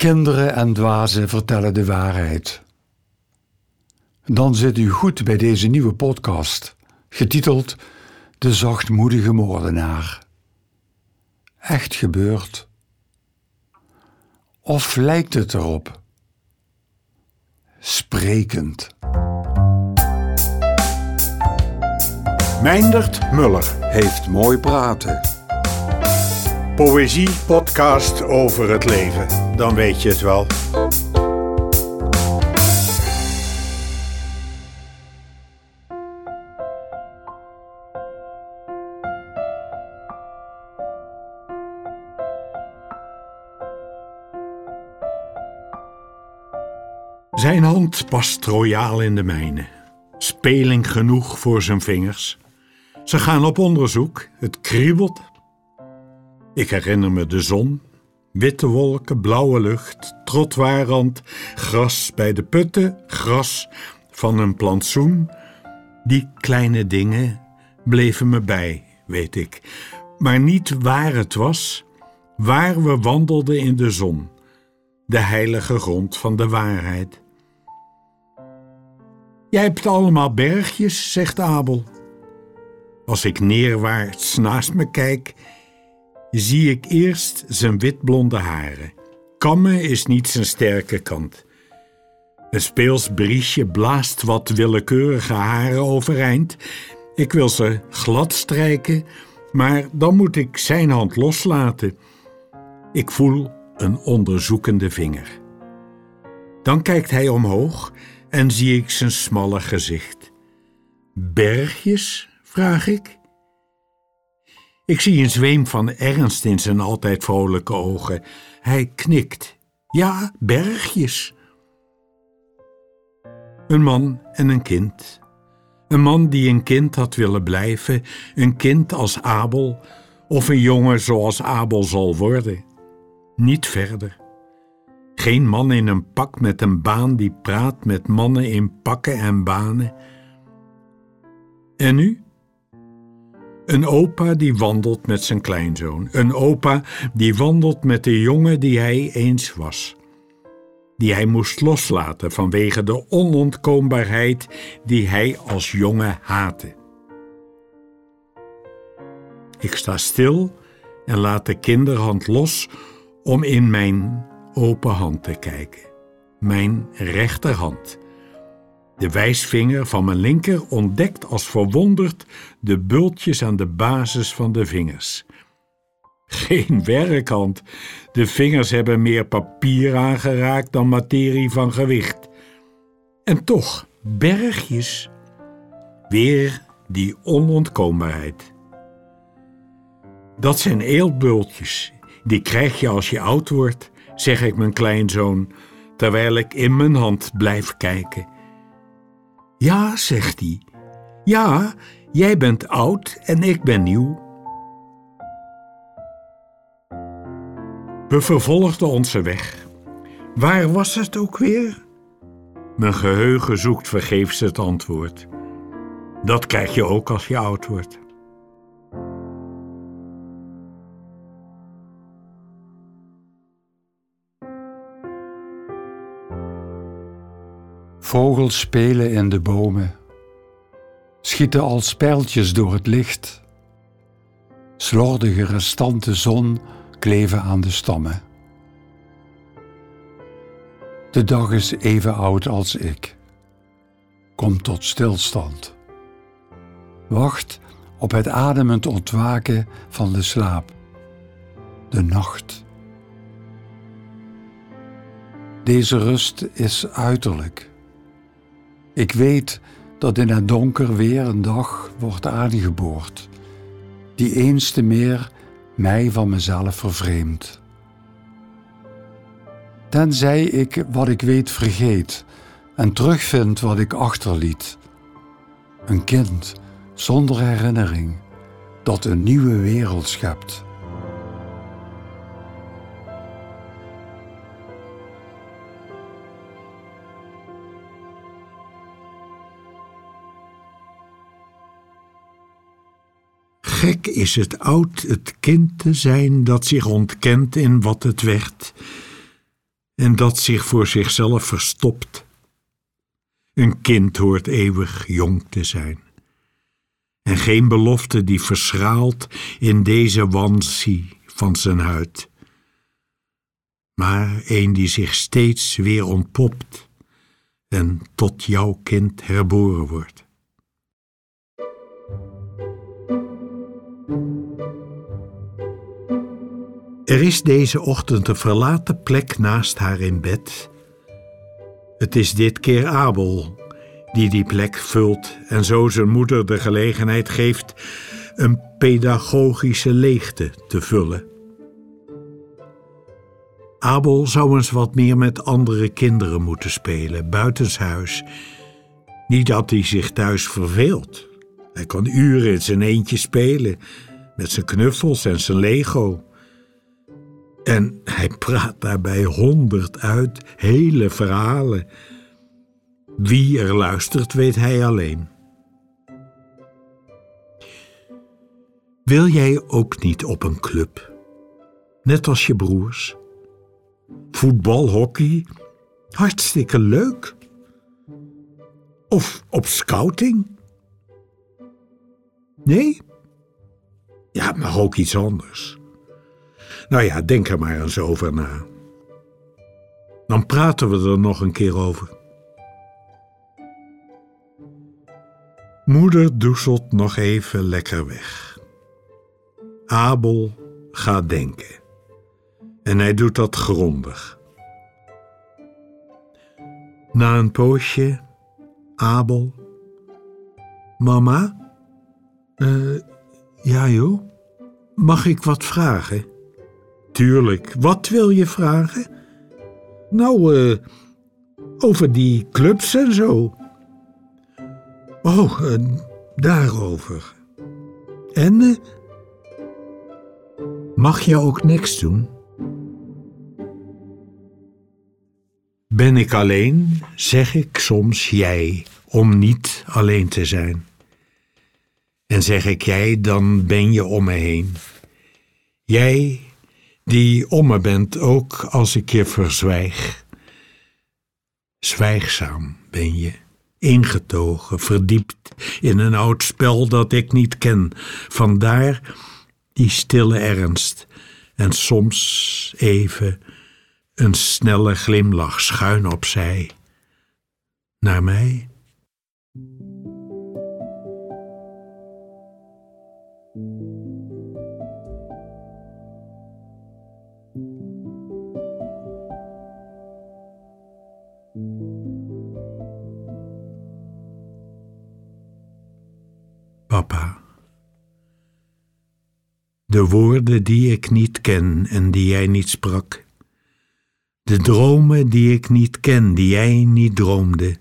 Kinderen en dwazen vertellen de waarheid. Dan zit u goed bij deze nieuwe podcast, getiteld De zachtmoedige moordenaar. Echt gebeurd? Of lijkt het erop? Sprekend. Meindert Muller. Heeft mooi praten. Poëzie podcast over het leven. Dan weet je het wel. Zijn hand past royaal in de mijne. Speling genoeg voor zijn vingers. Ze gaan op onderzoek. Het kriebelt. Ik herinner me de zon, witte wolken, blauwe lucht, trottoirrand, gras bij de putten, gras van een plantsoen. Die kleine dingen bleven me bij, weet ik. Maar niet waar het was, waar we wandelden in de zon, de heilige grond van de waarheid. Jij hebt allemaal bergjes, zegt Abel. Als ik neerwaarts naast me kijk, zie ik eerst zijn witblonde haren. Kammen is niet zijn sterke kant. Een speels briesje blaast wat willekeurige haren overeind. Ik wil ze glad strijken, maar dan moet ik zijn hand loslaten. Ik voel een onderzoekende vinger. Dan kijkt hij omhoog en zie ik zijn smalle gezicht. Bergjes? vraag ik. Ik zie een zweem van ernst in zijn altijd vrolijke ogen. Hij knikt. Ja, bergjes. Een man en een kind. Een man die een kind had willen blijven, een kind als Abel, of een jongen zoals Abel zal worden. Niet verder. Geen man in een pak met een baan die praat met mannen in pakken en banen. En nu? Een opa die wandelt met zijn kleinzoon. Een opa die wandelt met de jongen die hij eens was. Die hij moest loslaten vanwege de onontkoombaarheid die hij als jongen haatte. Ik sta stil en laat de kinderhand los om in mijn open hand te kijken. Mijn rechterhand de wijsvinger van mijn linker ontdekt als verwonderd de bultjes aan de basis van de vingers. Geen werkhand. De vingers hebben meer papier aangeraakt dan materie van gewicht. En toch, bergjes. Weer die onontkoombaarheid. Dat zijn eeltbultjes. Die krijg je als je oud wordt, zeg ik mijn kleinzoon, terwijl ik in mijn hand blijf kijken. Ja, zegt hij. Ja, jij bent oud en ik ben nieuw. We vervolgden onze weg. Waar was het ook weer? Mijn geheugen zoekt vergeefs het antwoord. Dat krijg je ook als je oud wordt. Vogels spelen in de bomen, schieten als pijltjes door het licht. Slordige restanten zon kleven aan de stammen. De dag is even oud als ik. Kom tot stilstand. Wacht op het ademend ontwaken van de slaap, de nacht. Deze rust is uiterlijk. Ik weet dat in het donker weer een dag wordt aangeboord, die eens te meer mij van mezelf vervreemdt. Tenzij ik wat ik weet vergeet en terugvind wat ik achterliet. Een kind zonder herinnering dat een nieuwe wereld schept. Gek is het oud het kind te zijn dat zich ontkent in wat het werd. en dat zich voor zichzelf verstopt. Een kind hoort eeuwig jong te zijn. En geen belofte die verschraalt in deze wansie van zijn huid. Maar een die zich steeds weer ontpopt en tot jouw kind herboren wordt. Er is deze ochtend een verlaten plek naast haar in bed. Het is dit keer Abel die die plek vult en zo zijn moeder de gelegenheid geeft een pedagogische leegte te vullen. Abel zou eens wat meer met andere kinderen moeten spelen, buitenshuis. Niet dat hij zich thuis verveelt. Hij kan uren in zijn eentje spelen, met zijn knuffels en zijn Lego. En hij praat daarbij honderd uit, hele verhalen. Wie er luistert, weet hij alleen. Wil jij ook niet op een club? Net als je broers? Voetbal, hockey, hartstikke leuk. Of op scouting? Nee? Ja, maar ook iets anders. Nou ja, denk er maar eens over na. Dan praten we er nog een keer over. Moeder doezelt nog even lekker weg. Abel gaat denken. En hij doet dat grondig. Na een poosje, Abel. Mama? Uh, ja joh, mag ik wat vragen? Tuurlijk, wat wil je vragen? Nou, uh, over die clubs en zo. Oh, uh, daarover. En? mag je ook niks doen? Ben ik alleen, zeg ik soms jij, om niet alleen te zijn. En zeg ik jij, dan ben je om me heen. Jij die om me bent, ook als ik je verzwijg. Zwijgzaam ben je, ingetogen, verdiept in een oud spel dat ik niet ken. Vandaar die stille ernst en soms even een snelle glimlach schuin opzij. Naar mij? Papa. De woorden die ik niet ken en die jij niet sprak de dromen die ik niet ken, die jij niet droomde.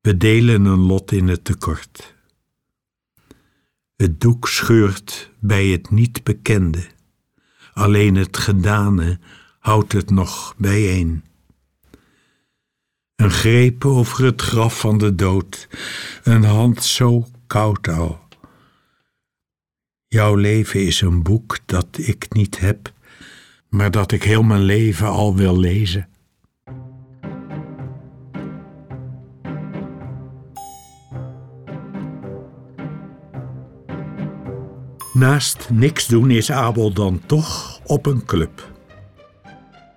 We delen een lot in het tekort. Het doek scheurt bij het niet bekende, alleen het gedane houdt het nog bijeen. Een greep over het graf van de dood, een hand zo koud al. Jouw leven is een boek dat ik niet heb maar dat ik heel mijn leven al wil lezen. Naast niks doen is Abel dan toch op een club.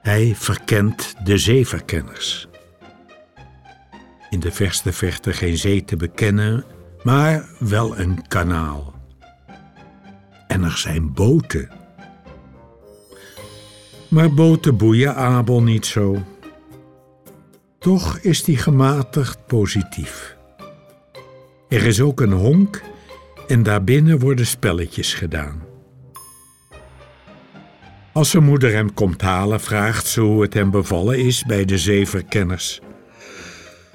Hij verkent de zeeverkenners. In de verste verte geen zee te bekennen, maar wel een kanaal. En er zijn boten maar boten boeien Abel niet zo. Toch is hij gematigd positief. Er is ook een honk en daarbinnen worden spelletjes gedaan. Als zijn moeder hem komt halen, vraagt ze hoe het hem bevallen is bij de zeeverkenners.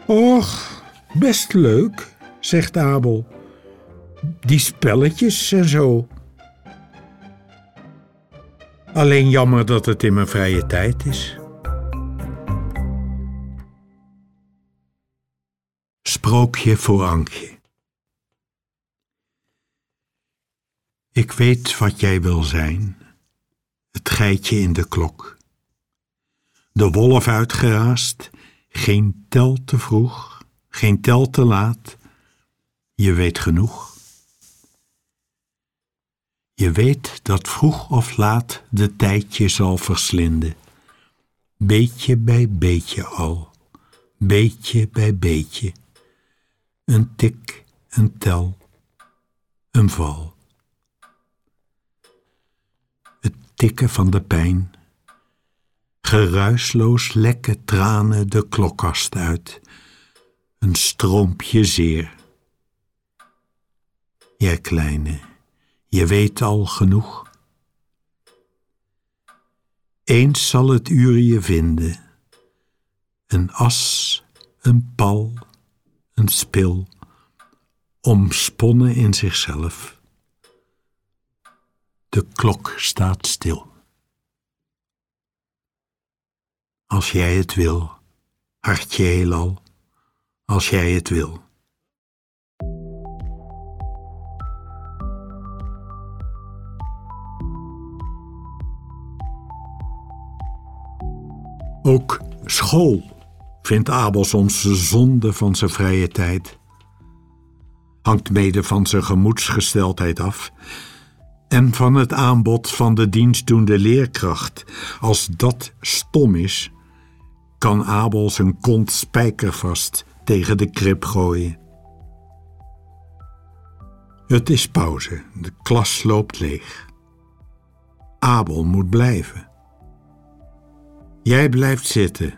Och, best leuk, zegt Abel. Die spelletjes en zo. Alleen jammer dat het in mijn vrije tijd is. Sprookje voor Ankje. Ik weet wat jij wil zijn, het geitje in de klok. De wolf uitgeraast, geen tel te vroeg, geen tel te laat. Je weet genoeg. Je weet dat vroeg of laat de tijd je zal verslinden. Beetje bij beetje al, beetje bij beetje. Een tik, een tel, een val. Het tikken van de pijn. Geruisloos lekken tranen de klokkast uit. Een stroompje zeer. Jij kleine je weet al genoeg. Eens zal het uur je vinden, een as, een pal, een spil, omsponnen in zichzelf. De klok staat stil. Als jij het wil, hartje heelal, als jij het wil. Ook school vindt Abel soms de zonde van zijn vrije tijd. Hangt mede van zijn gemoedsgesteldheid af en van het aanbod van de dienstdoende leerkracht. Als dat stom is, kan Abel zijn kont spijkervast tegen de krib gooien. Het is pauze, de klas loopt leeg. Abel moet blijven. Jij blijft zitten,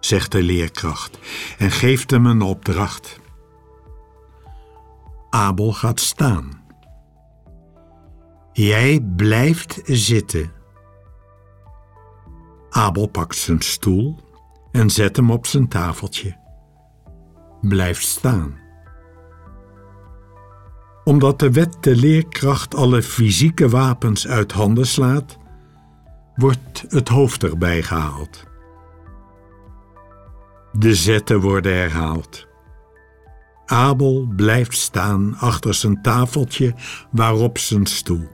zegt de leerkracht en geeft hem een opdracht. Abel gaat staan. Jij blijft zitten. Abel pakt zijn stoel en zet hem op zijn tafeltje. Blijft staan. Omdat de wet de leerkracht alle fysieke wapens uit handen slaat, wordt het hoofd erbij gehaald. De zetten worden herhaald. Abel blijft staan achter zijn tafeltje waarop zijn stoel.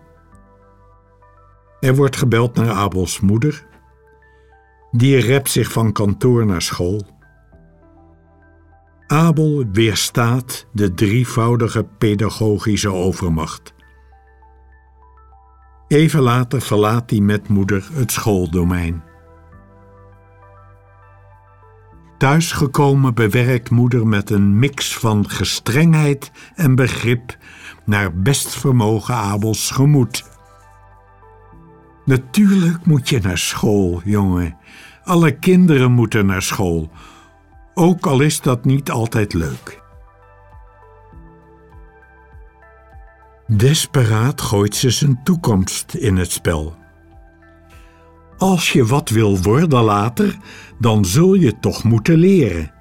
Er wordt gebeld naar Abels moeder. Die rept zich van kantoor naar school. Abel weerstaat de drievoudige pedagogische overmacht. Even later verlaat hij met moeder het schooldomein. Thuisgekomen bewerkt moeder met een mix van gestrengheid en begrip naar best vermogen Abels gemoed. Natuurlijk moet je naar school, jongen. Alle kinderen moeten naar school, ook al is dat niet altijd leuk. Desperaat gooit ze zijn toekomst in het spel. Als je wat wil worden later, dan zul je toch moeten leren.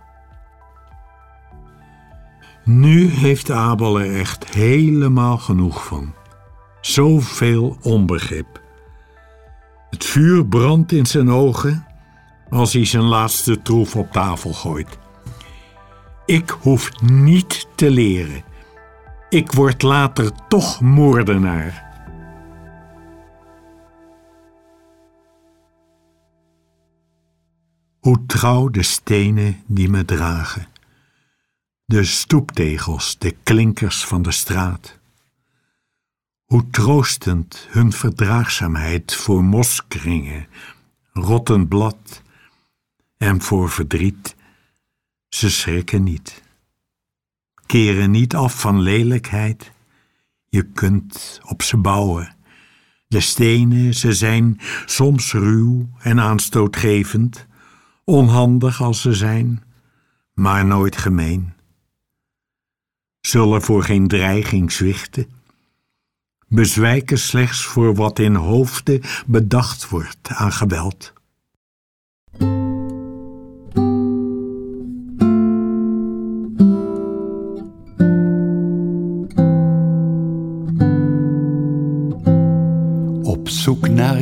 Nu heeft Abel er echt helemaal genoeg van. Zoveel onbegrip. Het vuur brandt in zijn ogen als hij zijn laatste troef op tafel gooit. Ik hoef niet te leren. Ik word later toch moordenaar. Hoe trouw de stenen die me dragen, de stoeptegels, de klinkers van de straat. Hoe troostend hun verdraagzaamheid voor moskringen, rottend blad en voor verdriet, ze schrikken niet keren niet af van lelijkheid. Je kunt op ze bouwen. De stenen, ze zijn soms ruw en aanstootgevend, onhandig als ze zijn, maar nooit gemeen. Zullen voor geen dreiging zwichten, bezwijken slechts voor wat in hoofden bedacht wordt aan geweld.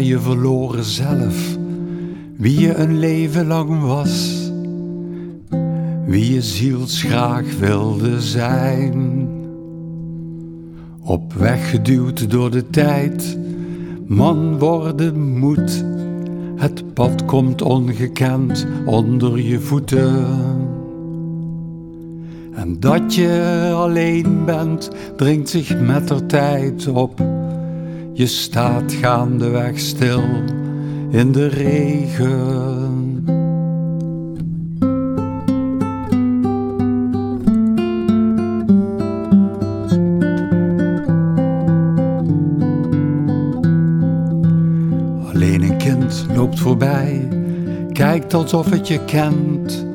Je verloren zelf, wie je een leven lang was, wie je zielsgraag wilde zijn. Op weg geduwd door de tijd, man worden moet, Het pad komt ongekend onder je voeten. En dat je alleen bent, dringt zich met de tijd op. Je staat gaandeweg stil in de regen. Alleen een kind loopt voorbij, kijkt alsof het je kent.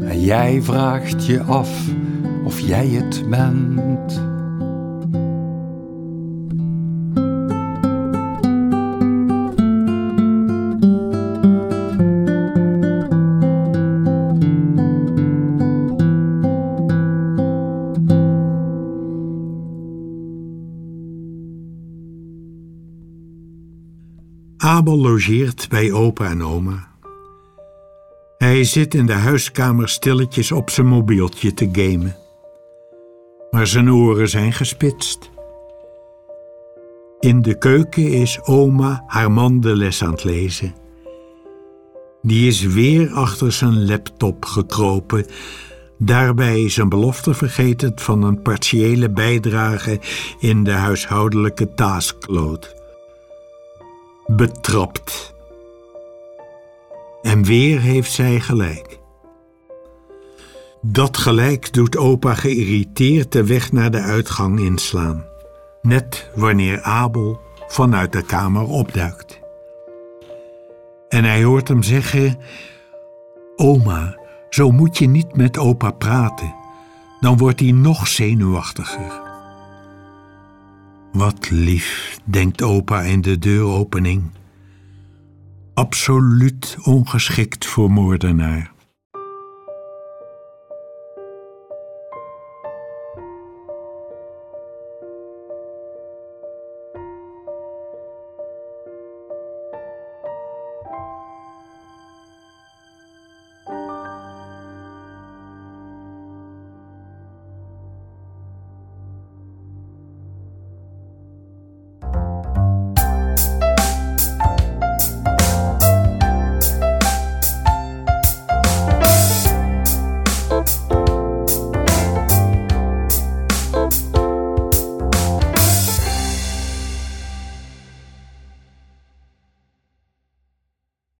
En jij vraagt je af of jij het bent. Logeert bij opa en oma. Hij zit in de huiskamer stilletjes op zijn mobieltje te gamen. Maar zijn oren zijn gespitst. In de keuken is oma haar man de les aan het lezen. Die is weer achter zijn laptop gekropen, daarbij zijn belofte vergetend van een partiële bijdrage in de huishoudelijke taskload betrapt. En weer heeft zij gelijk. Dat gelijk doet opa geïrriteerd de weg naar de uitgang inslaan, net wanneer Abel vanuit de kamer opduikt. En hij hoort hem zeggen: Oma, zo moet je niet met opa praten, dan wordt hij nog zenuwachtiger. Wat lief, denkt opa in de deuropening. Absoluut ongeschikt voor moordenaar.